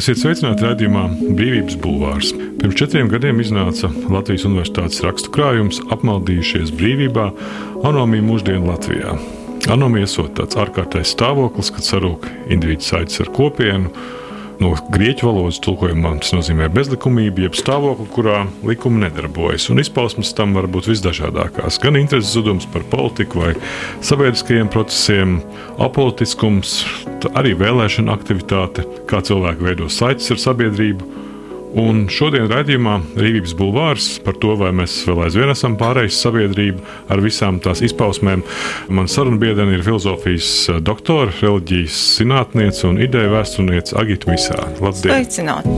Esiet sveicināti raidījumā Brīvības Bulvārs. Pirms četriem gadiem iznāca Latvijas Universitātes rakstu krājums Apmaldījušies brīvībā - anomija mūsdienu Latvijā. Anomija esot tāds ārkārtējs stāvoklis, kad sarūk individu saites ar kopienu No grieķu valodas tulkojumā tas nozīmē bezlikumību, jeb stāvokli, kurā likumi nedarbojas. Un izpausmes tam var būt visdažādākās. Gan intereses zudums par politiku vai sabiedriskajiem procesiem, apolitiskums, arī vēlēšana aktivitāte, kā cilvēki veido saites ar sabiedrību Un šodien raidījumā Rīgas Bulvārs par to, vai mēs vēl aizvien esam pārējais sabiedrība ar visām tās izpausmēm. Man sarunbiedrene ir filozofijas doktora, reliģijas zinātniece un ideja vēsturniece Agita Misā. Labdien! Sveicināti!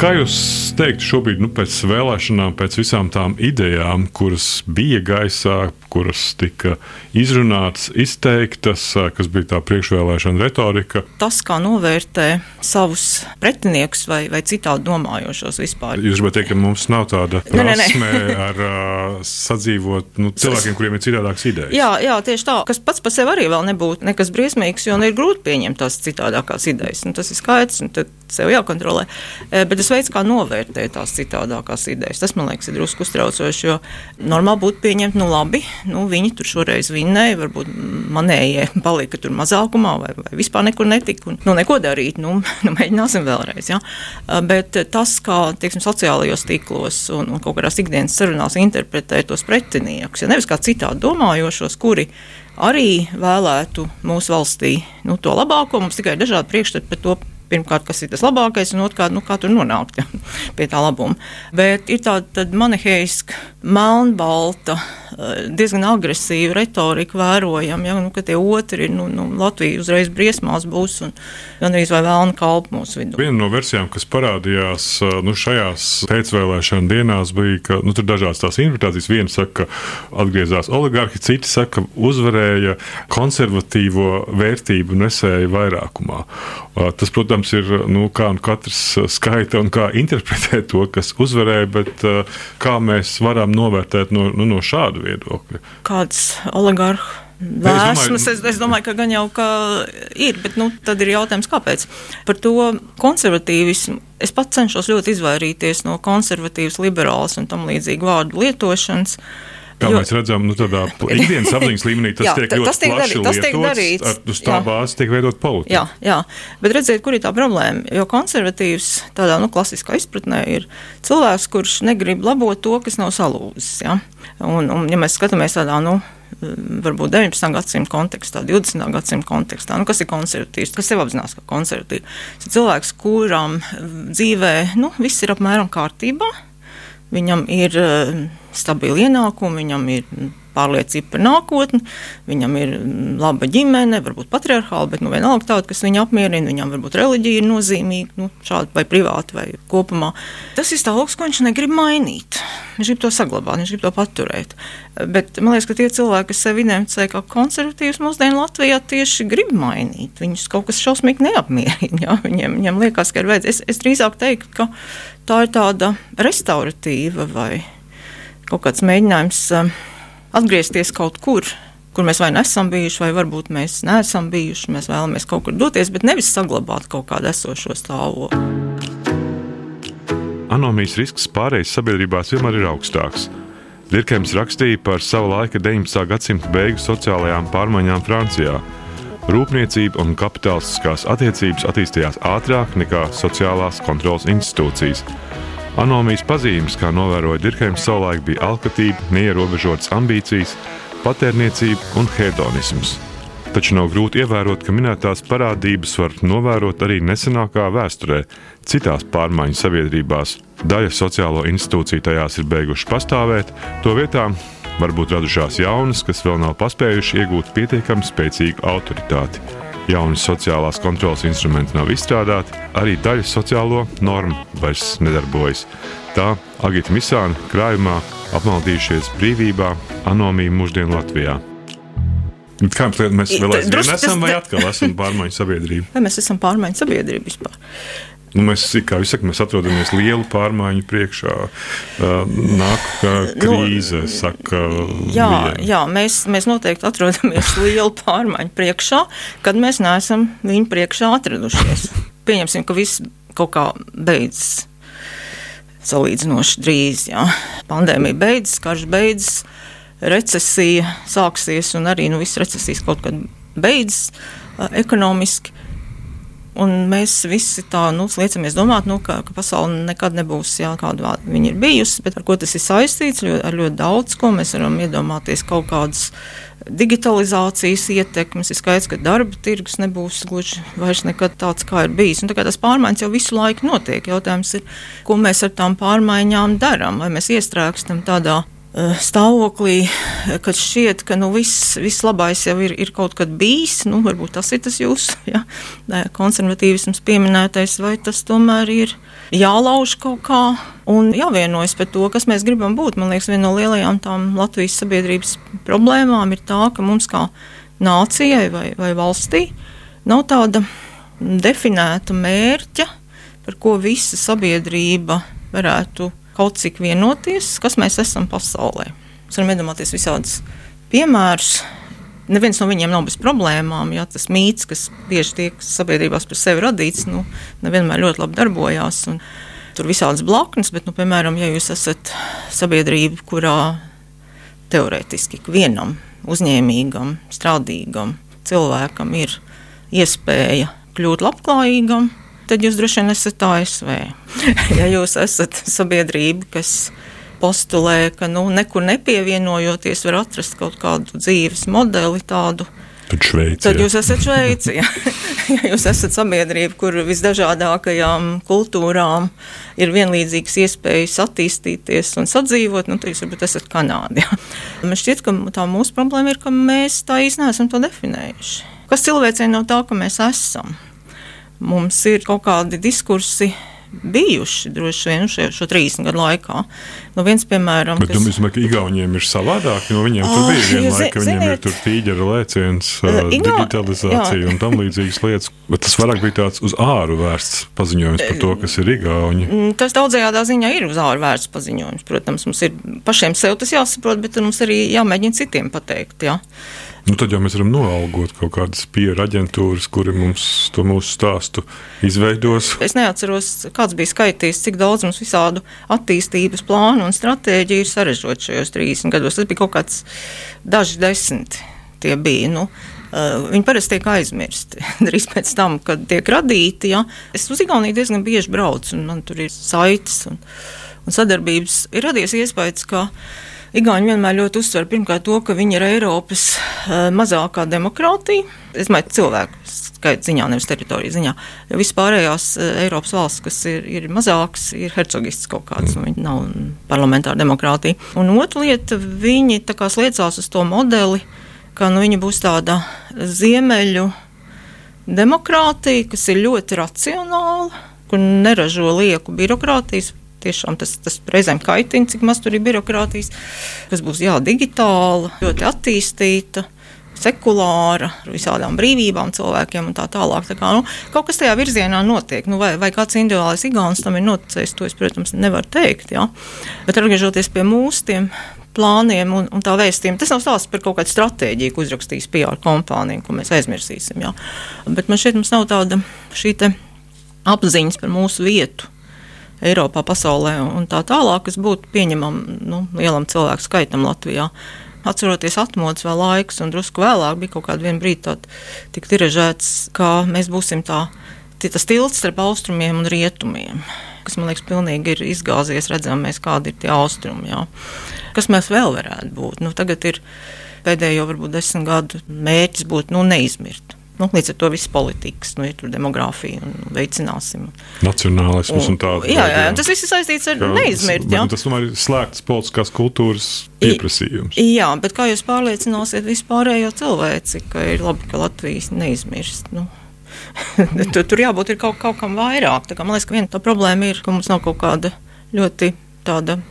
Kā jūs teiktu šobrīd, nu, pēc vēlēšanām, pēc visām tām idejām, kuras bija gaisā, kuras tika izrunātas, izteiktas, kas bija tā priekšvēlēšana retorika? Tas, kā novērtē savus pretiniekus vai, vai citādi domājošos vispār. Jūs gribat teikt, ka mums nav tāda prasme ar uh, sadzīvot nu, cilvēkiem, kuriem ir citādākas idejas? Jā, jā, tieši tā, kas pats par sevi arī vēl nebūtu nekas briesmīgs, jo ir grūti pieņemt tās citādākās idejas. Un tas ir skaidrs, un tad sev jākontrolē. Bet tas veids, kā novērtēt tās citādākās idejas, tas man liekas, ir drusku uztraucoši. Jo normāli būtu pieņemt, nu labi, nu, viņi tur šoreiz vinnēja, varbūt manējie palika tur mazākumā vai, vai vispār nekur netika. Un, nu, neko darīt, nu, nu mēģināsim vēlreiz. Ja? Bet tas, kā tieksim, sociālajos tīklos un, un kaut kādās ikdienas sarunās interpretē tos pretiniekus, ja nevis kā citādi domājošos, kuri arī vēlētu mūsu valstī nu, to labāko, mums tikai ir dažādi priekšstati par to pirmkārt, kas ir tas labākais, un otrkārt, nu, kā tur nonākt ja, pie tā labuma. Bet ir tāda maniheiska, melnbalta, eh, diezgan agresīva retorika vērojama, ja, nu, tie otri ir, nu, nu, Latvija uzreiz briesmās būs un gandrīz vai vēlna kalpa mūsu vidū. Viena no versijām, kas parādījās eh, nu, šajās pēcvēlēšana dienās, bija, ka nu, tur dažādas tās interpretācijas. Viena saka, ka atgriezās oligarhi, citi saka, ka uzvarēja konservatīvo vērtību nesēja vairākumā. Eh, tas, protams, ir nu, kā nu katrs skaita un kā interpretē to, kas uzvarēja, bet kā mēs varam novērtēt no, nu, no šāda viedokļa. Kāds oligarhs? Vēsmas, es, es domāju, ka gan jau ka ir, bet nu, tad ir jautājums, kāpēc. Par to konservatīvismu es pats cenšos ļoti izvairīties no konservatīvas, liberālas un tam līdzīgu vārdu lietošanas. Uh, Kā jo, mēs redzam, nu, tādā ikdienas apziņas līmenī tas jā, tiek ļoti tas tiek plaši darīt, tas tiek darīts. Ar, uz tā jā. bāzes tiek veidot politika. Jā, jā, bet redziet, kur ir tā problēma? Jo konservatīvs tādā nu, klasiskā izpratnē ir cilvēks, kurš negrib labot to, kas nav salūzis. Ja? Un, un, ja mēs skatāmies tādā, nu, varbūt 19. gadsimta kontekstā, 20. gadsimta kontekstā. Nu, kas ir konservatīvs? Kas sev apzinās, ka konservatīvs? Ir cilvēks, kuram dzīvē nu, viss ir apmēram kārtībā. Viņam ir uh, stabili ienākumi, viņam ir pārliecība par nākotni, viņam ir laba ģimene, varbūt patriarchāla, bet nu, vienalga tāda, kas viņu apmierina. Viņam varbūt reliģija ir nozīmīga, nu, šādi vai privāti vai kopumā. Tas ir stāvoklis, ko viņš negrib mainīt. Viņš grib to saglabāt, viņš grib to paturēt. Bet man liekas, ka tie cilvēki, kas sevi identificē kā konservatīvus mūsdienu Latvijā, tieši grib mainīt. Viņus kaut kas šausmīgi neapmierina. Ja? Viņiem, viņiem liekas, ka ir vajadzīgs. Es, es drīzāk teiktu, ka tā ir tāda restauratīva vai kaut kāds mēģinājums. Uh, atgriezties kaut kur, kur mēs vai nesam bijuši, vai varbūt mēs neesam bijuši. Mēs vēlamies kaut kur doties, bet nevis saglabāt kaut kādu esošo stāvokli. Anomijas risks pārējais sabiedrībās vienmēr ir augstāks. Dirkēms rakstīja par sava laika 19. gadsimta beigu sociālajām pārmaiņām Francijā. Rūpniecība un kapitālistiskās attiecības attīstījās ātrāk nekā sociālās kontrolas institūcijas. Anomijas pazīmes, kā novēroja Dirkēns, savulaik bija alkatība, neierobežotas ambīcijas, patērniecība un hedonisms. Taču nav grūti ievērot, ka minētās parādības var novērot arī nesenākā vēsturē, citās pārmaiņu sabiedrībās. Daļa sociālo institūciju tajās ir beigušas pastāvēt, to vietā varbūt radušās jaunas, kas vēl nav paspējuši iegūt pietiekami spēcīgu autoritāti jauni sociālās kontrolas instrumenti nav izstrādāti, arī daļa sociālo normu vairs nedarbojas. Tā Agita Misāna krājumā apmaldījušies brīvībā, anomija mūsdienu Latvijā. Kā jums liekas, mēs vēl aizvien esam vai atkal esam pārmaiņu sabiedrība? Vai mēs esam pārmaiņu sabiedrība vispār? Nu, mēs, kā jūs sakat, mēs atrodamies lielu pārmaiņu priekšā. Nāk krīze, nu, saka. Jā, viena. jā mēs, mēs noteikti atrodamies lielu pārmaiņu priekšā, kad mēs neesam viņu priekšā atradušies. Pieņemsim, ka viss kaut kā beidzas salīdzinoši drīz. Jā. Pandēmija beidzas, karš beidzas, recesija sāksies, un arī nu, visas recesijas kaut kad beidzas uh, ekonomiski. Un mēs visi tā nu, liecamies domāt, nu, ka, ka pasaule nekad nebūs jā, kāda viņa ir bijusi, bet ar ko tas ir saistīts, ļo, ar ļoti daudz ko mēs varam iedomāties kaut kādas digitalizācijas ietekmes. Ir skaidrs, ka darba tirgus nebūs gluži vairs nekad tāds, kā ir bijis. Un, tā tās pārmaiņas jau visu laiku notiek. Jautājums ir, ko mēs ar tām pārmaiņām darām? Vai mēs iestrēgstam tādā stāvoklī, kad šķiet, ka nu, viss, viss labais jau ir, ir kaut kad bijis. Nu, varbūt tas ir tas jūsu ja, konservatīvisms pieminētais, vai tas tomēr ir jālauž kaut kā un jāvienojas par to, kas mēs gribam būt. Man liekas, viena no lielajām tām Latvijas sabiedrības problēmām ir tā, ka mums kā nācijai vai, vai valstī nav tāda definēta mērķa, par ko visa sabiedrība varētu būt kaut cik vienoties, kas mēs esam pasaulē. Mēs varam iedomāties visādus piemērus. Neviens no viņiem nav bez problēmām. Jā, tas mīts, kas bieži tiek sabiedrībās par sevi radīts, nu, nevienmēr ļoti labi darbojās. Tur ir visādas blaknes, bet, nu, piemēram, ja jūs esat sabiedrība, kurā teorētiski vienam uzņēmīgam, strādīgam cilvēkam ir iespēja kļūt labklājīgam, tad jūs droši vien esat ASV. ja jūs esat sabiedrība, kas postulē, ka nu, nekur nepievienojoties, var atrast kaut kādu dzīves modeli tādu. Tad, šveici, tad jūs esat Šveice. Ja. jūs esat sabiedrība, kur visdažādākajām kultūrām ir vienlīdzīgas iespējas attīstīties un sadzīvot, nu, tad jūs varbūt esat Kanādā. Man šķiet, ka tā mūsu problēma ir, ka mēs tā īsti neesam to definējuši. Kas cilvēcei no tā, ka mēs esam? Mums ir kaut kādi diskursi bijuši droši vien šo, šo 30 gadu laikā. Nu, viens, piemēram, Bet, kas... nu, domāju, ka Igauniem ir savādāk, jo viņiem oh, tur bija viena laika, ka viņiem ir tur tīģera lēciens, uh, Igau... digitalizācija jā. un tam līdzīgas lietas. Bet tas vairāk bija tāds uz āru vērsts paziņojums par to, kas ir Igauni. Mm, tas daudzajādā ziņā ir uz āru vērsts paziņojums. Protams, mums ir pašiem sev tas jāsaprot, bet mums arī jāmēģina citiem pateikt. Jā. Nu, tad jau mēs varam noalgot kaut kādas pieru aģentūras, kuri mums to mūsu stāstu izveidos. Es neatceros, kāds bija skaitījis, cik daudz mums visādu attīstības plānu un stratēģiju ir sarežģīti šajos 30 gados. Tas bija kaut kāds daži desmit. Tie bija. Nu, Uh, viņi parasti tiek aizmirsti. Drīz pēc tam, kad tiek radīti. Ja. Es uz Igauniju diezgan bieži braucu, un man tur ir saites un, un sadarbības. Ir radies iespējas, ka uh, Igauni vienmēr ļoti uzsver pirmkārt to, ka viņi ir Eiropas uh, mazākā demokrātija. Es domāju, cilvēku skaita ziņā, nevis teritorijas ziņā. Jo vispārējās uh, Eiropas valsts, kas ir, ir mazākas, ir hercogistas kaut kādas, un viņi nav parlamentāra demokrātija. Un otra lieta, viņi sliecās uz to modeli, ka nu, viņi būs tāda ziemeļu demokrātija, kas ir ļoti racionāla, kur neražo lieku birokrātijas tiešām tas, tas reizēm kaitina, cik maz tur ir birokrātijas, kas būs jā, digitāla, ļoti attīstīta sekulāra, ar visādām brīvībām cilvēkiem un tā tālāk. Tā kā, nu, kaut kas tajā virzienā notiek. Nu, vai, vai kāds individuāls igauns tam ir noticējis, to es, protams, nevaru teikt. Jā. Bet atgriežoties pie mūsu plāniem un, un tā vēstījuma, tas nav stāsts par kaut kādu stratēģiju, ko uzrakstīs PR kompānija, ko mēs aizmirsīsim. Jā. Bet man šeit nav tāda šī apziņas par mūsu vietu Eiropā, pasaulē un tā tālāk, kas būtu pieņemama nu, lielam cilvēku skaitam Latvijā. Atceroties atmodas vēl laiks, un drusku vēlāk bija kaut kāda brīdi tāds tiražēts, ka mēs būsim tā, tas tilts starp austrumiem un rietumiem, kas man liekas pilnīgi ir izgāzies, redzam mēs, kādi ir tie austrumi. Jā. Kas mēs vēl varētu būt? Nu, tagad ir pēdējo varbūt desmit gadu mērķis būt nu, neizmirt. Nu, līdz ar to viss politikas, nu, ir tur demogrāfija un veicināsim. Nacionālisms un, un tāda. Jā, jā, tas viss ir saistīts ar neizmirt. Jā. Tas tomēr ir slēgts politiskās kultūras pieprasījums. Jā, bet kā jūs pārliecināsiet vispārējo cilvēci, ka ir labi, ka Latvijas neizmirst? Nu. tur, tur jābūt kaut, kaut kam vairāk. Kā, man liekas, ka viena tā problēma ir, ka mums nav kaut kāda ļoti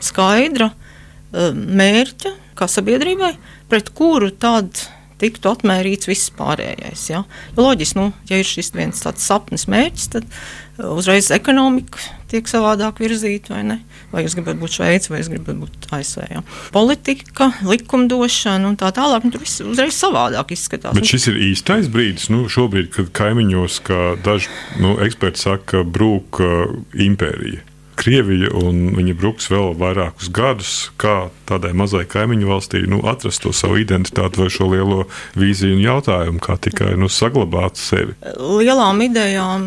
skaidra uh, mērķa kā sabiedrībai, pret kuru tādu tiktu atmērīts viss pārējais. Ja? Loģiski, nu, ja ir šis viens tāds sapnis mērķis, tad uh, uzreiz ekonomika tiek savādāk virzīti vai ne. Vai jūs gribat būt Šveice, vai jūs gribat būt ASV. Ja. Politika, likumdošana un tā tālāk, nu, tur viss uzreiz savādāk izskatās. Bet šis ir īstais brīdis, nu, šobrīd, kad kaimiņos, kā daži nu, eksperti saka, brūk uh, impērija. Krievija un viņa bruks vēl vairākus gadus, kā tādai mazai kaimiņu valstī nu, atrast to savu identitāti vai šo lielo vīziju un jautājumu, kā tikai nu, saglabāt sevi. Lielām idejām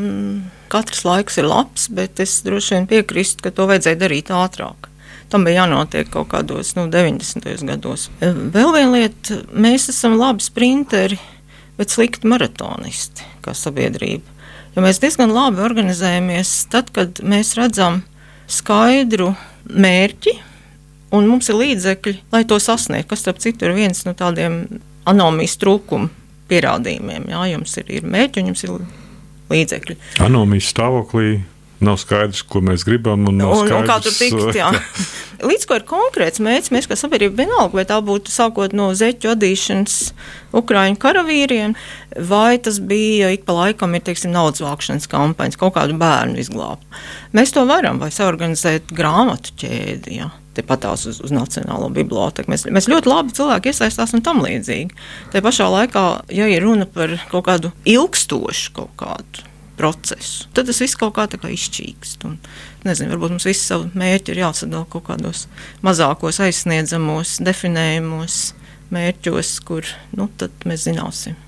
katrs laiks ir labs, bet es droši vien piekrīstu, ka to vajadzēja darīt ātrāk. Tam bija jānotiek kaut kādos nu, 90. gados. Vēl viena lieta, mēs esam labi sprinteri, bet slikti maratonisti kā sabiedrība. Jo mēs diezgan labi organizējamies tad, kad mēs redzam skaidru mērķi, un mums ir līdzekļi, lai to sasniegtu. Kas, starp citu, ir viens no tādiem anomijas trūkuma pierādījumiem. Jā, jums ir, ir mērķi un jums ir līdzekļi. Anomijas stāvoklī Nav skaidrs, ko mēs gribam. Un, un, skaidrs, un kā tur tikt. Jā. Līdz ko ir konkrēts mērķis, mēs kā sabiedrība vienalga, vai tā būtu sākot no zeķu adīšanas Ukrāņu karavīriem, vai tas bija ik pa laikam ir, teiksim, naudas vākšanas kampaņas, kaut kādu bērnu izglābt. Mēs to varam, vai saorganizēt grāmatu ķēdi. Jā patās uz, uz Nacionālo biblioteku. Mēs, mēs ļoti labi cilvēki iesaistās un tam līdzīgi. Tā pašā laikā, ja ir runa par kaut kādu ilgstošu kaut kādu procesu. Tad tas viss kaut kā, kā izčīkst. Un, nezinu, varbūt mums visi savu mērķi ir jāsadala kaut kādos mazākos, aizsniedzamos, definējumos mērķos, kur nu, mēs zināsim.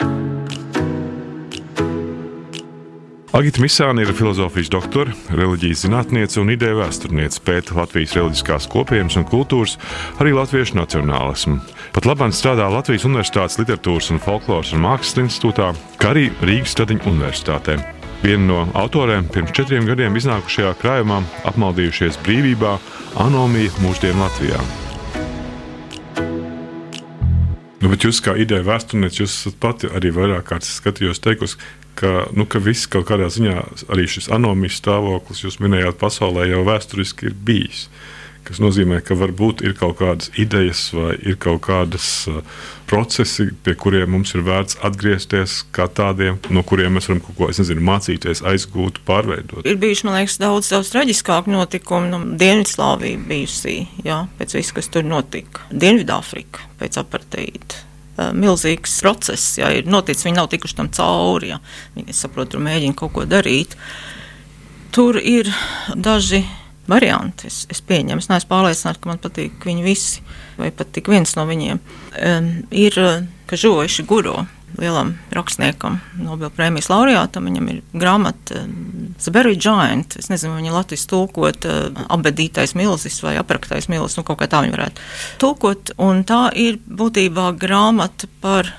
Agita Misāna ir filozofijas doktore, reliģijas zinātniece un ideja vēsturniece, pēta Latvijas reliģiskās kopienas un kultūras, arī latviešu nacionālismu. Pat labāk strādā Latvijas Universitātes literatūras un folkloras un mākslas institūtā, kā arī Rīgas Stradiņa universitātē. Viena no autoriem pirms četriem gadiem iznākušajā krājumā apmaldījušies brīvībā Anomija mūsdienu Latvijā. Nu, bet jūs kā ideja vēsturnieks, jūs pati arī vairāk kārtas skatījos teikusi, ka, nu, ka viss kaut kādā ziņā, arī šis anomijas stāvoklis, jūs minējāt, pasaulē jau vēsturiski ir bijis. Tas nozīmē, ka varbūt ir kaut kādas idejas vai ir kaut kādas uh, procesi, pie kuriem mums ir vērts atgriezties, kā tādiem, no kuriem mēs varam kaut ko nezinu, mācīties, aizgūt, pārveidot. Ir bijuši, man liekas, daudz, daudz traģiskāku notikumu. Nu, Dienvidslāvija bijusī, jā, pēc viss, kas tur notika. Dienvidāfrika pēc aparteīda uh, milzīgs process, ja ir noticis, viņi nav tikuši tam cauri. Ja. Viņi, saprot, tur mēģina kaut ko darīt. Tur ir daži varianti. Es, es pieņemu, es neesmu pārliecināta, ka man patīk viņi visi, vai pat tik viens no viņiem. Um, ir Kažojuši Guro, lielam rakstniekam, Nobelpremijas laureātam. Viņam ir grāmata The Berry Giant. Es nezinu, viņa Latvijas tulkot uh, abedītais milzis vai apraktais milzis, nu kaut kā tā viņa varētu tulkot. Un tā ir būtībā grāmata par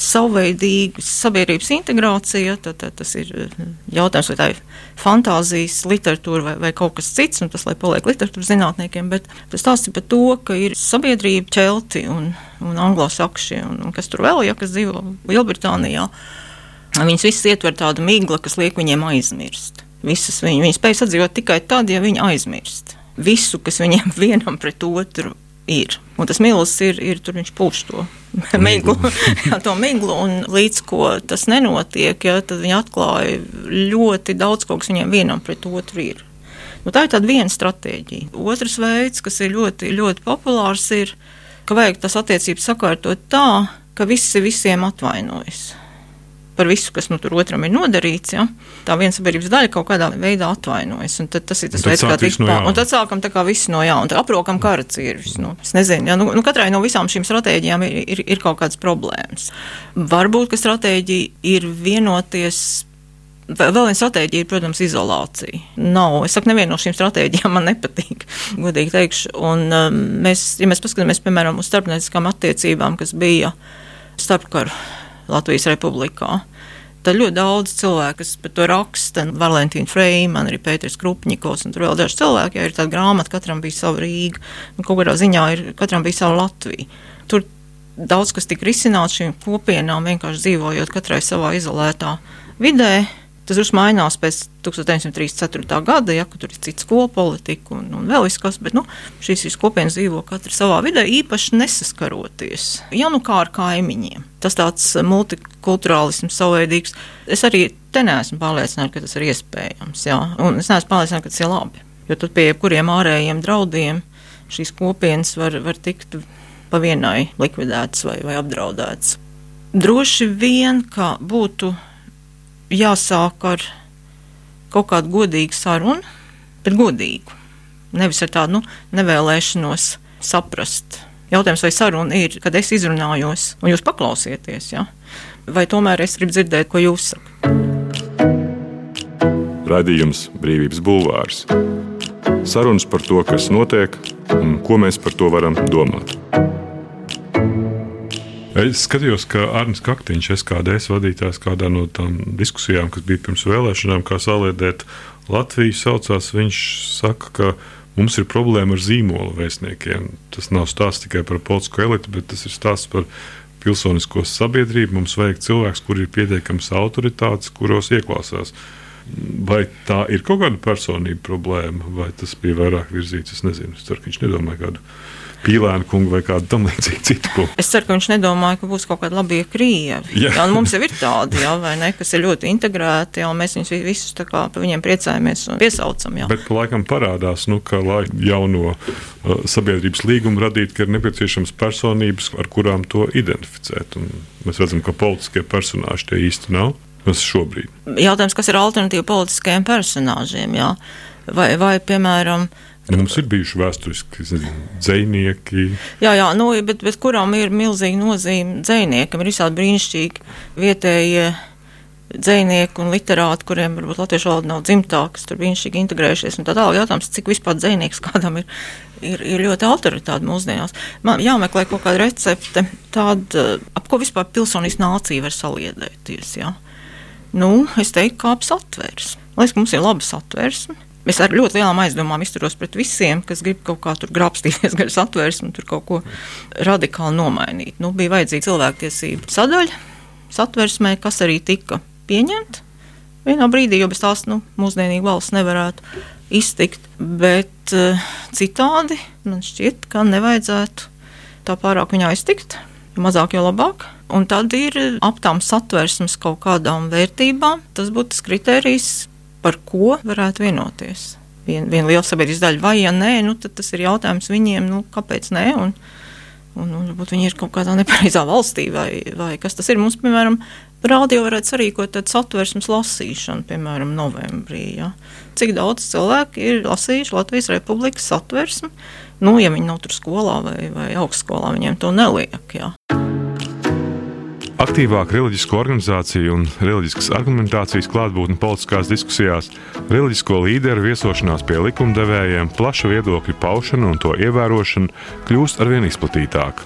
savveidīga sabiedrības integrācija. Tad, tad tas ir eh, jautājums, vai tā ir fantāzijas literatūra vai, vai kaut kas cits, un tas lai paliek literatūras zinātniekiem. Bet tas stāsta par to, ka ir sabiedrība ķelti un, un anglosakši, un, un kas tur vēl, ja kas dzīvo Lielbritānijā. Viņas visas ietver tādu miglu, kas liek viņiem aizmirst. Visas viņi, viņi spēj sadzīvot tikai tad, ja viņi aizmirst visu, kas viņiem vienam pret otru ir. Un tas milzis ir, ir tur viņš puš to miglu, jā, to miglu, un līdz ko tas nenotiek, ja, tad viņi atklāja ļoti daudz ko, kas viņiem vienam pret otru ir. Nu, tā ir tāda viena stratēģija. Otrs veids, kas ir ļoti, ļoti populārs, ir, ka vajag tas attiecības sakārtot tā, ka visi visiem atvainojas par visu, kas nu, tur otram ir nodarīts. Ja? Tā viena sabiedrības daļa kaut kādā veidā atvainojas. Tas ir tas veids, kā tikt pāri. Un tad sākam tā kā viss no jauna, tad aprokam kara cirvis. Nu, es nezinu, ja? nu, nu, katrai no visām šīm stratēģijām ir, ir, ir kaut kādas problēmas. Varbūt, ka stratēģija ir vienoties. Vēl viena stratēģija ir, protams, izolācija. Nav, es saku, neviena no šīm stratēģijām man nepatīk, godīgi teikšu. Un, um, mēs, ja mēs paskatāmies, piemēram, uz starpnieciskām attiecībām, kas bija starpkaru Latvijas Republikā. Tad ļoti daudz cilvēku, kas par to raksta, Valentīna Freimana, arī Pēters Krupņikovs, un tur vēl daži cilvēki, ja ir tāda grāmata, katram bija sava Rīga, un kaut kādā ziņā ir, katram bija sava Latvija. Tur daudz kas tika risināts šīm kopienām, vienkārši dzīvojot katrai savā izolētā vidē. Tas drusku mainās pēc 1934. gada, ja tur ir cits skolu politika un, un vēl kas, bet nu, šīs visas kopienas dzīvo katra savā vidē, īpaši nesaskaroties. Ja nu kā ar kaimiņiem, tas tāds multikulturālisms savveidīgs. Es arī te neesmu pārliecināta, ka tas ir iespējams. Jā. Un es neesmu pārliecināta, ka tas ir labi. Jo tad pie jebkuriem ārējiem draudiem šīs kopienas var, var tikt pa vienai likvidētas vai, vai apdraudētas. Droši vien, ka būtu jāsāk ar kaut kādu godīgu sarunu, bet godīgu. Nevis ar tādu nu, nevēlēšanos saprast. Jautājums, vai saruna ir, kad es izrunājos, un jūs paklausieties, ja? vai tomēr es gribu dzirdēt, ko jūs sakat. Radījums Brīvības Bulvārs. Sarunas par to, kas notiek un ko mēs par to varam domāt. Es skatījos, ka Arnēs Kaktiņš, SKDS vadītājs, kādā no tām diskusijām, kas bija pirms vēlēšanām, kā saliedēt Latviju, saucās. Viņš saka, ka mums ir problēma ar zīmolu vēstniekiem. Tas nav stāsts tikai par politisko elitu, bet tas ir stāsts par pilsonisko sabiedrību. Mums vajag cilvēks, kur ir pietiekams autoritātes, kuros ieklausās. Vai tā ir kaut kāda personība problēma, vai tas bija vairāk virzīts? Es nezinu. Es ceru, ka viņš nedomāja kādu pīlēnu kungu vai kādu tam līdzīgu citu kungu. Es ceru, ka viņš nedomāja, ka būs kaut kādi labie krievi. Jā. Jā, mums jau ir tādi, jā, ne, kas ir ļoti integrēti, jā, un mēs viņus visus kā par viņiem priecājamies un piesaucam. Jā. Bet laikam parādās, nu, ka lai jauno uh, sabiedrības līgumu radītu, ka ir nepieciešams personības, ar kurām to identificēt. Un mēs redzam, ka politiskie personāži tie īsti nav. Jautājums, kas ir alternatīva politiskajiem personāžiem? Jā? Vai, vai, piemēram, Ja mums ir bijuši vēsturiski dzinieki. Jā, jā nu, bet, bet kurām ir milzīga nozīme dziniekam? Ir visādi brīnišķīgi vietējie dzinieki un literāti, kuriem varbūt latviešu valoda nav dzimtā, kas tur brīnišķīgi integrējušies. Tā tālāk jautājums, cik vispār dzinieks kādam ir, ir, ir ļoti autoritāte mūsdienās. Man jāmeklē kaut kāda recepte, tāda, ap ko vispār pilsonīs nācija var saliedēties. Jā. Nu, es teiktu, kā ap satversmi. Liekas, ka mums ir laba satversme Es ar ļoti lielām aizdomām izturos pret visiem, kas grib kaut kā tur grābstīties garas atvērsni, tur kaut ko radikāli nomainīt. Nu, bija vajadzīga cilvēktiesība sadaļa satversmē, kas arī tika pieņemta vienā brīdī, jo bez tās nu, mūsdienīgi valsts nevarētu iztikt. Bet uh, citādi man šķiet, ka nevajadzētu tā pārāk viņā iztikt. Mazāk, jo labāk. Un tad ir ap tām satversmes kaut kādām vērtībām. Tas būtu tas kriterijs, par ko varētu vienoties. Viena vien liela sabiedrības daļa, vai ja nē, nu, tad tas ir jautājums viņiem, nu, kāpēc nē. Un, un, un varbūt viņi ir kaut kādā nepareizā valstī, vai, vai kas tas ir. Mums, piemēram, rādio varētu sarīkot tādu satversmes lasīšanu, piemēram, novembrī. Ja? Cik daudz cilvēku ir lasījuši Latvijas Republikas satversmi, nu, ja viņi nav tur skolā vai, vai augstskolā, viņiem to neliek. Ja? Aktīvāk reliģisko organizāciju un reliģiskas argumentācijas klātbūtne politiskās diskusijās, reliģisko līderu viesošanās pie likumdevējiem, plaša viedokļu paušana un to ievērošana kļūst arvien izplatītāka.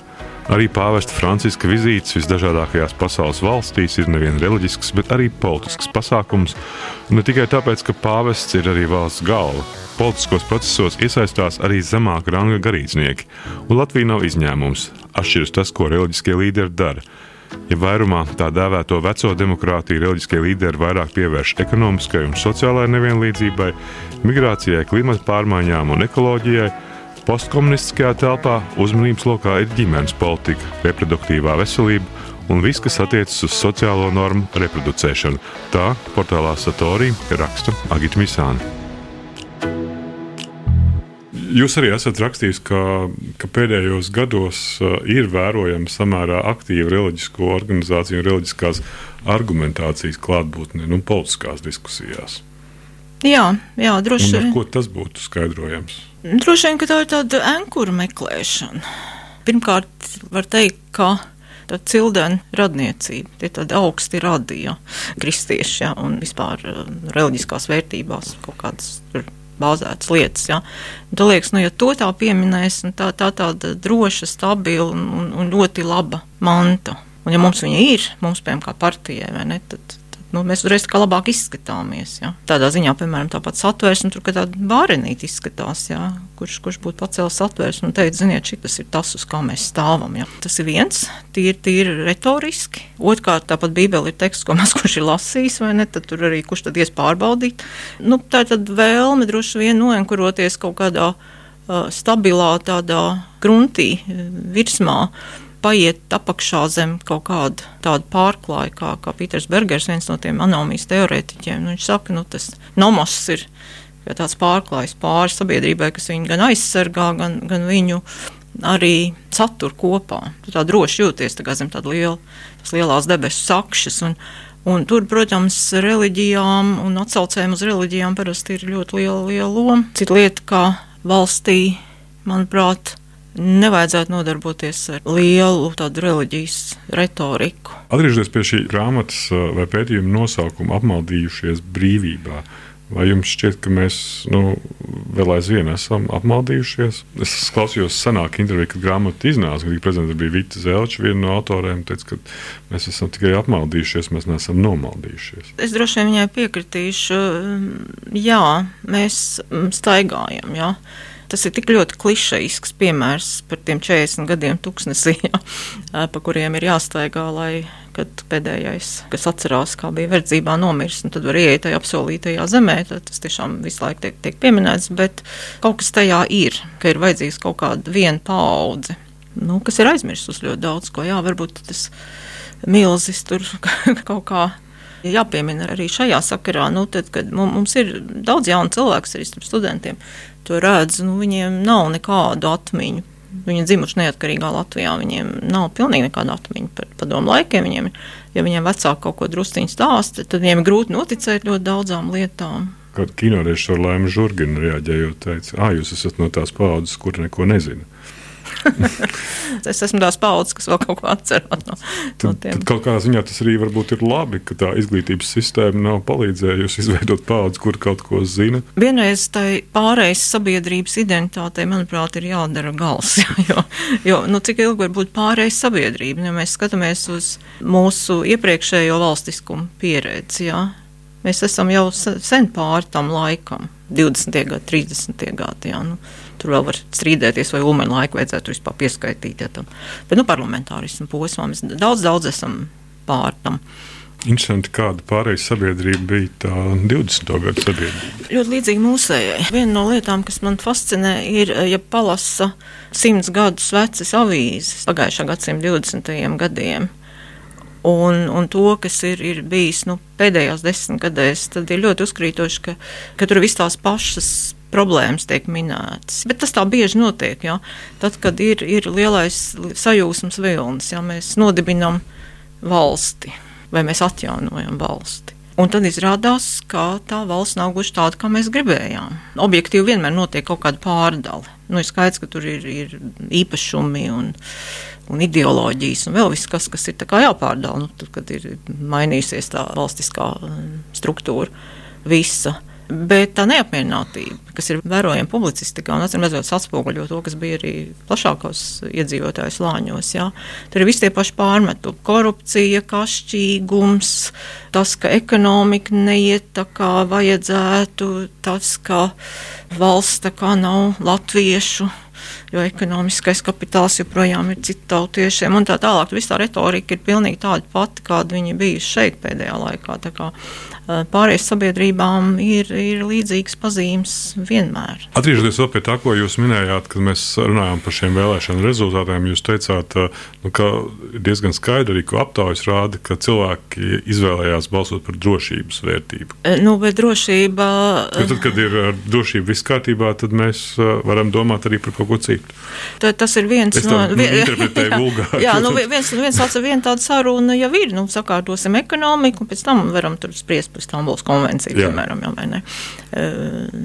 Arī pāvesta Franciska vizītes visdažādākajās pasaules valstīs ir nevien reliģisks, bet arī politisks pasākums. Ne tikai tāpēc, ka pāvests ir arī valsts galva. Politiskos procesos iesaistās arī zemāka ranga garīdznieki, un Latvija nav izņēmums. Atšķiras tas, ko reliģiskie līderi dara. Ja vairumā tā dēvēto veco demokrātiju reliģiskie līderi vairāk pievērš ekonomiskai un sociālajai nevienlīdzībai, migrācijai, klimata pārmaiņām un ekoloģijai, postkomunistiskajā telpā uzmanības lokā ir ģimenes politika, reproduktīvā veselība un viss, kas attiecas uz sociālo normu reproducēšanu. Tā portālā Satorī raksta Agita Misāna. Jūs arī esat rakstījis, ka, ka pēdējos gados uh, ir vērojama samērā aktīva reliģisko organizāciju un reliģiskās argumentācijas klātbūtne nu, politiskās diskusijās. Jā, jā droši vien. Ko tas būtu skaidrojams? Droši vien, ka tā ir tāda ankura meklēšana. Pirmkārt, var teikt, ka tā cildena radniecība, tie tādi augsti radīja kristieši ja, un vispār uh, reliģiskās vērtībās kaut kādas tur bāzētas lietas. Ja. Un, liekas, nu, ja to tā pieminēs, tā, tā tāda droša, stabila un, un ļoti laba manta. Un, ja mums viņa ir, mums, piemēram, kā partijai, ne, tad, nu, mēs uzreiz kā labāk izskatāmies. Ja? Tādā ziņā, piemēram, tāpat satvērsme, tur tāda bārenīte izskatās, ja? kurš, kurš būtu pacēlis satvērsmi un teikt, ziniet, šis ir tas, uz kā mēs stāvam. Ja? Tas ir viens, tīri, tīri retoriski. Otrkārt, tāpat Bībelē ir teksts, ko maz kurš ir lasījis, vai ne, tad tur arī kurš tad ies pārbaudīt. Nu, tā ir tad vēlme droši vien noenkuroties kaut kādā uh, stabilā tādā gruntī, virsmā paiet apakšā zem kaut kāda tāda pārklāja, kā, kā Pīters Bergers, viens no tiem anomijas teorētiķiem. Nu, viņš saka, nu, tas nomos ir tāds pārklājs pāri sabiedrībai, kas viņu gan aizsargā, gan, gan viņu arī satur kopā. Tu tā droši jūties tā zem tādas liela, lielās debesu sakšas. Un, Un tur, protams, reliģijām un atsaucējiem uz reliģijām parasti ir ļoti liela, liela loma. Cita lieta, kā valstī, manuprāt, nevajadzētu nodarboties ar lielu tādu reliģijas retoriku. Atgriežoties pie šī grāmatas eh, vai pētījuma nosaukuma, apmaldījušies brīvībā. Vai jums šķiet, ka mēs nu, vēl aizvien esam apmaldījušies? Es klausījos senāk interviju, kad grāmata iznāca, kad prezidents bija Vita Zelča, viena no autoriem, teica, ka mēs esam tikai apmaldījušies, mēs neesam nomaldījušies. Es droši vien viņai piekritīšu, jā, mēs staigājam, jā. Tas ir tik ļoti klišejisks piemērs par tiem 40 gadiem tuksnesī, jā, pa kuriem ir jāstaigā, lai kad pēdējais, kas atcerās, kā bija verdzībā nomiris, tad var ieiet tajā apsolītajā zemē. Tas tiešām visu laiku tiek, tiek pieminēts, bet kaut kas tajā ir, ka ir vajadzīgs kaut kāda viena paudze, nu, kas ir aizmirsus ļoti daudz ko. Jā, varbūt tas milzis tur kaut kā jāpiemina arī šajā sakarā. Nu, tad, kad mums ir daudz jaunu cilvēku, arī starp studentiem, to redz, nu, viņiem nav nekādu atmiņu Viņi dzimuši neatkarīgā Latvijā. Viņiem nav pilnīgi nekāda atmiņa par padomu laikiem. Viņiem, ja viņiem vecāki kaut ko drusciņu stāsta, tad viņiem ir grūti noticēt ļoti daudzām lietām. Kad kinorežisors Laima Žurgina reaģējot, teica, ah, jūs esat no tās paudzes, kur neko nezina. es esmu tās paudzes, kas vēl kaut ko atceras no, tad, no tiem. Kaut kādā ziņā tas arī varbūt ir labi, ka tā izglītības sistēma nav palīdzējusi izveidot paudzi, kur kaut ko zina. Vienreiz tai pārējais sabiedrības identitātei, manuprāt, ir jādara gals. Jo, jo nu, cik ilgi var būt pārējais sabiedrība, ja mēs skatāmies uz mūsu iepriekšējo valstiskumu pieredzi. Jā. Mēs esam jau sen pāri tam laikam, 20. gadsimta, 30. gadsimta. Nu, Tur vēl var strīdēties, vai Ulmanu laiku vajadzētu vispār pieskaitīt. Ja tam. Bet nu, parlamentārismu posmā mēs daudz, daudz esam pār tam. Interesanti, kāda pārējais sabiedrība bija tā 20. gada sabiedrība. Ļoti līdzīga mūsējai. Viena no lietām, kas man fascinē, ir, ja palasa simts gadus vecas avīzes pagājušā gadsimta 20. gadiem. Un, un to, kas ir, ir bijis nu, pēdējās desmitgadēs, tad ir ļoti uzkrītoši, ka, ka tur ir visas tās pašas problēmas tiek minētas. Bet tas tā bieži notiek. Ja? Tad, kad ir, ir lielais sajūsmas vilnis, ja mēs nodibinām valsti vai mēs atjaunojam valsti. Un tad izrādās, ka tā valsts nav gluži tāda, kā mēs gribējām. Objektīvi vienmēr notiek kaut kāda pārdale. Nu, ir skaidrs, ka tur ir, ir īpašumi un, un ideoloģijas, un vēl viss, kas, kas ir jāpārdala, nu, tad, kad ir mainījusies tā valstiskā struktūra, visa. Bet tā neapmierinātība, kas ir vērojama publicistikā, un atcīm redzot, atspoguļo to, kas bija arī plašākos iedzīvotāju slāņos. Jā. Tur ir visi tie paši pārmetumi - korupcija, kašķīgums, tas, ka ekonomika neiet tā kā vajadzētu, tas, ka valsts tā kā nav latviešu jo ekonomiskais kapitāls joprojām ir citu tautiešiem un tā tālāk. Viss tā retorika ir pilnīgi tāda pati, kāda viņi bija šeit pēdējā laikā. Pārējais sabiedrībām ir, ir līdzīgas pazīmes vienmēr. Atgriežoties pie tā, ko jūs minējāt, kad mēs runājām par šiem vēlēšanu rezultātiem, jūs teicāt, nu, ka diezgan skaidri, ka aptaujas rāda, ka cilvēki izvēlējās balsot par drošības vērtību. Nu, bet drošība. Jo tad, kad ir drošība viss kārtībā, tad mēs varam domāt arī par kaut ko citu. Tā, tas ir viens es no tiem, vulgāri. jā, nu, viens, viens tāds, viena tāda saruna jau ir. Nu, sakārtosim ekonomiku, un pēc tam varam tur spriest par Stambuls konvenciju, jā. piemēram, jau, vai ne?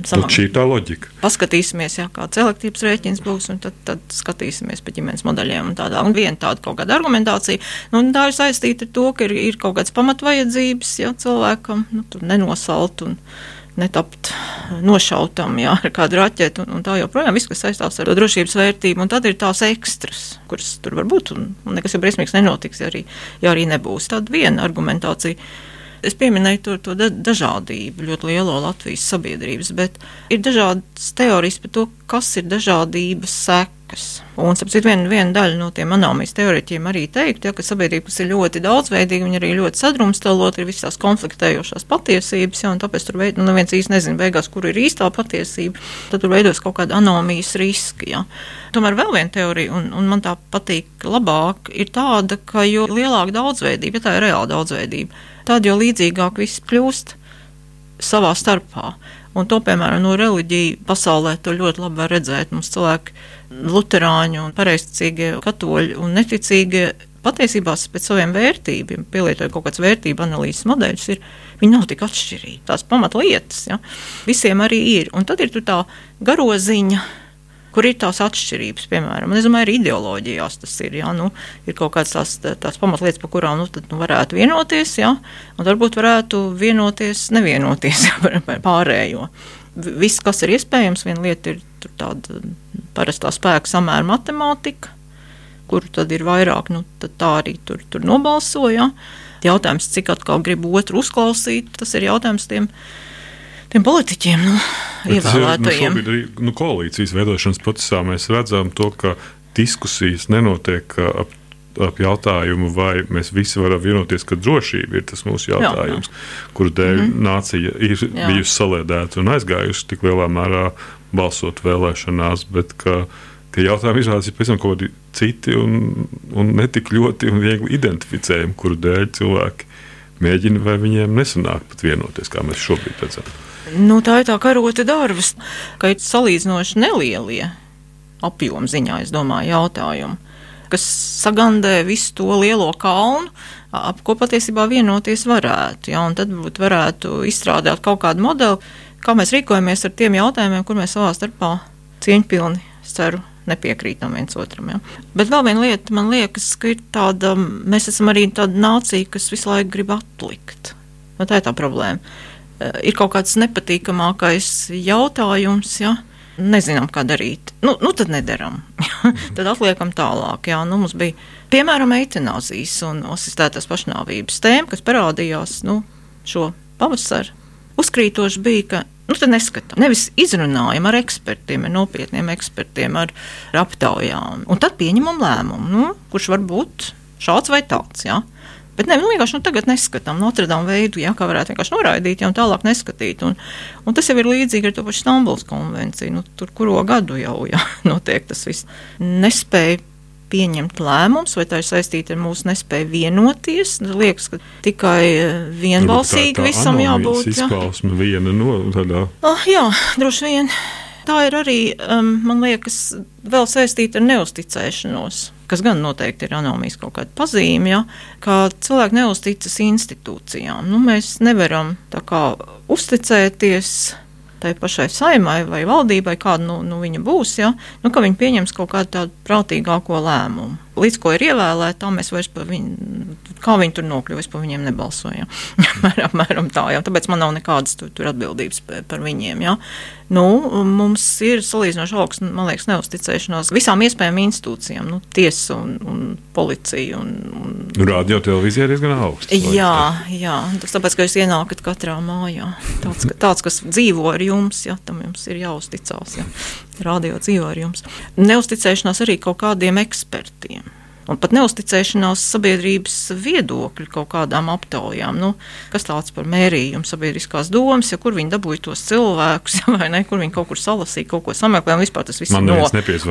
Samā, šī ir tā loģika. Paskatīsimies, jā, kāds elektrības rēķins būs, un tad, tad skatīsimies pa ģimenes modeļiem un tādā. Un viena tāda kaut kāda argumentācija, nu, tā ir saistīta ar to, ka ir, ir kaut kāds pamatvajadzības, ja cilvēkam nu, nenosalt un netapt nošautam jā, ar kādu raķeti un, un tā joprojām. Viss, kas saistās ar drošības vērtību, un tad ir tās ekstras, kuras tur var būt, un, un nekas jau briesmīgs nenotiks, ja arī, ja arī nebūs. Tāda viena argumentācija. Es pieminēju to, to dažādību, ļoti lielo Latvijas sabiedrības, bet ir dažādas teorijas par to, kas ir dažādības sekas. Un, sapratu, viena, viena daļa no tiem anomijas teorēķiem arī teikt, ja, ka sabiedrība, kas ir ļoti daudzveidīga, viņa arī ļoti sadrumstalot, ir visās konfliktējošās patiesības, ja, un tāpēc tur veid, nu, neviens īsti nezina beigās, kur ir īstā patiesība, tad tur veidos kaut kāda anomijas riski. Ja. Tomēr vēl viena teorija, un, un man tā patīk labāk, ir tāda, ka jo lielāka daudzveidība, ja tā ir reāla daudzveidība, tad jo līdzīgāk viss kļūst savā starpā. Un to, piemēram, no reliģija pasaulē to ļoti labi var redzēt. Mums cilvēki, luterāņi pareizticīgie katoļi un neticīgie patiesībā pēc saviem vērtībiem, pielietojot kaut kādas vērtību analīzes modeļus, ir, viņi nav tik atšķirīgi. Tās pamatlietas ja, visiem arī ir. Un tad ir tā garoziņa kur ir tās atšķirības, piemēram. Es domāju, arī ideoloģijās tas ir. Jā, nu, ir kaut kādas tās, tās pamatlietas, par kurām nu, tad, nu, varētu vienoties, jā, un varbūt varētu vienoties, nevienoties par pārējo. Viss, kas ir iespējams, viena lieta ir tāda parastā spēka samēra matemātika, kuru tad ir vairāk, nu, tad tā arī tur, tur nobalsoja. Jautājums, cik atkal grib otru uzklausīt, tas ir jautājums tiem tiem politiķiem, nu, ievēlētajiem. Nu, arī nu, koalīcijas veidošanas procesā mēs redzam to, ka diskusijas nenotiek ap, ap jautājumu, vai mēs visi varam vienoties, ka drošība ir tas mūsu jautājums, jā, jā. kuru dēļ mm -hmm. nācija ir jā. bijusi saliedēta un aizgājusi tik lielā mērā balsot vēlēšanās, bet ka, ka jautājumi izrādās ir pavisam kaut kādi citi un, un netik ļoti un viegli identificējami, kuru dēļ cilvēki mēģina vai viņiem nesanāk pat vienoties, kā mēs šobrīd redzam. Nu, tā ir tā karota darbs, ka ir salīdzinoši nelielie apjomu ziņā, es domāju, jautājumi, kas sagandē visu to lielo kalnu, ap ko patiesībā vienoties varētu. Ja, tad būtu varētu izstrādāt kaut kādu modeli, kā mēs rīkojamies ar tiem jautājumiem, kur mēs savā starpā cieņpilni, ceru, nepiekrītam viens otram. Ja. Bet vēl viena lieta, man liekas, ka ir tāda, mēs esam arī tāda nācija, kas visu laiku grib atlikt. Nu, tā ir tā problēma ir kaut kāds nepatīkamākais jautājums. Ja? Nezinām, kā darīt. Nu, nu tad nedaram. tad atliekam tālāk. Jā, nu, mums bija piemēram eitanāzijas un asistētās pašnāvības tēma, kas parādījās nu, šo pavasaru. Uzkrītoši bija, ka nu, tad neskatām. Nevis izrunājam ar ekspertiem, ar nopietniem ekspertiem, ar, ar aptaujām. Un tad pieņemam lēmumu, nu, kurš var būt šāds vai tāds. Ja? Bet ne, nu, vienkārši nu, tagad neskatām Notre-Dame veidu, ja, kā varētu vienkārši noraidīt, ja tālāk neskatīt. Un, un tas jau ir līdzīgi ar to pašu Stambulas konvenciju. Nu, tur kuro gadu jau ja, notiek tas viss. Nespēja pieņemt lēmumus, vai tā ir saistīta ar mūsu nespēju vienoties. Man liekas, ka tikai eh, vienbalsīgi tā, tā visam jābūt. Tas izpausme viena no tādā. Oh, jā, droši vien. Tā ir arī, um, man liekas, vēl saistīta ar neusticēšanos, kas gan noteikti ir anomijas kaut kāda pazīme, ja, ka cilvēki neusticas institūcijām. Nu, mēs nevaram kā uzticēties tai pašai saimai vai valdībai, kāda nu, nu viņa būs, ja, nu, ka viņi pieņems kaut kādu tādu prātīgāko lēmumu līdz ko ir ievēlēti, tā mēs vairs par viņu, kā viņi tur nokļuva, es par viņiem nebalsoju. Apmēram tā, jā. tāpēc man nav nekādas tur, tur atbildības par viņiem. Jā. Nu, mums ir salīdzinoši augsts, man liekas, neusticēšanās visām iespējamām institūcijām, nu, tiesa un, un policija. Un, un... Nu, Radio televīzija ir diezgan augsts. Jā, jā, tas tāpēc, ka jūs ienākat katrā mājā. Tāds, tāds kas dzīvo ar jums, jā, tam jums ir jāuzticās. Jā. Radio dzīvo ar jums. Neusticēšanās arī kaut kādiem ekspertiem un pat neusticēšanās sabiedrības viedokļu kaut kādām aptaujām. Nu, kas tāds par mērījumu sabiedriskās domas, ja kur viņi dabūja tos cilvēkus, vai ne, kur viņi kaut kur salasīja, kaut ko sameklēja, un vispār tas viss man no,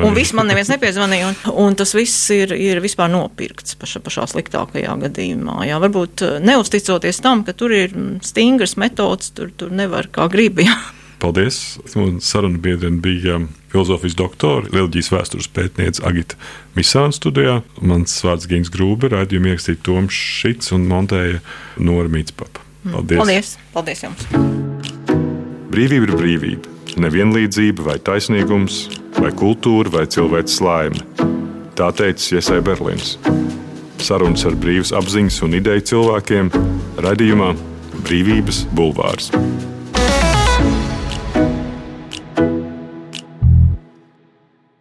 un viss man neviens nepiezvanīja, un, un tas viss ir, ir vispār nopirkts paša, pašā sliktākajā gadījumā. Jā, varbūt eh, neusticoties tam, ka tur ir stingras metodas, tur, tur nevar kā gribi. Jā. Paldies! Sarunu biedrene bija filozofijas doktora, reliģijas vēstures pētniece Agita Misāna studijā. Mans vārds Gins Grūbe, raidījumu ierakstīja Toms Šits un montēja Nora Mītspapa. Mm. Paldies! Paldies, Paldies jums! Brīvība ir brīvība. Nevienlīdzība vai taisnīgums, vai kultūra vai cilvēks laime. Tā teica Iesai Berlīns. Sarunas ar brīvas apziņas un ideju cilvēkiem raidījumā Brīvības bulvārs.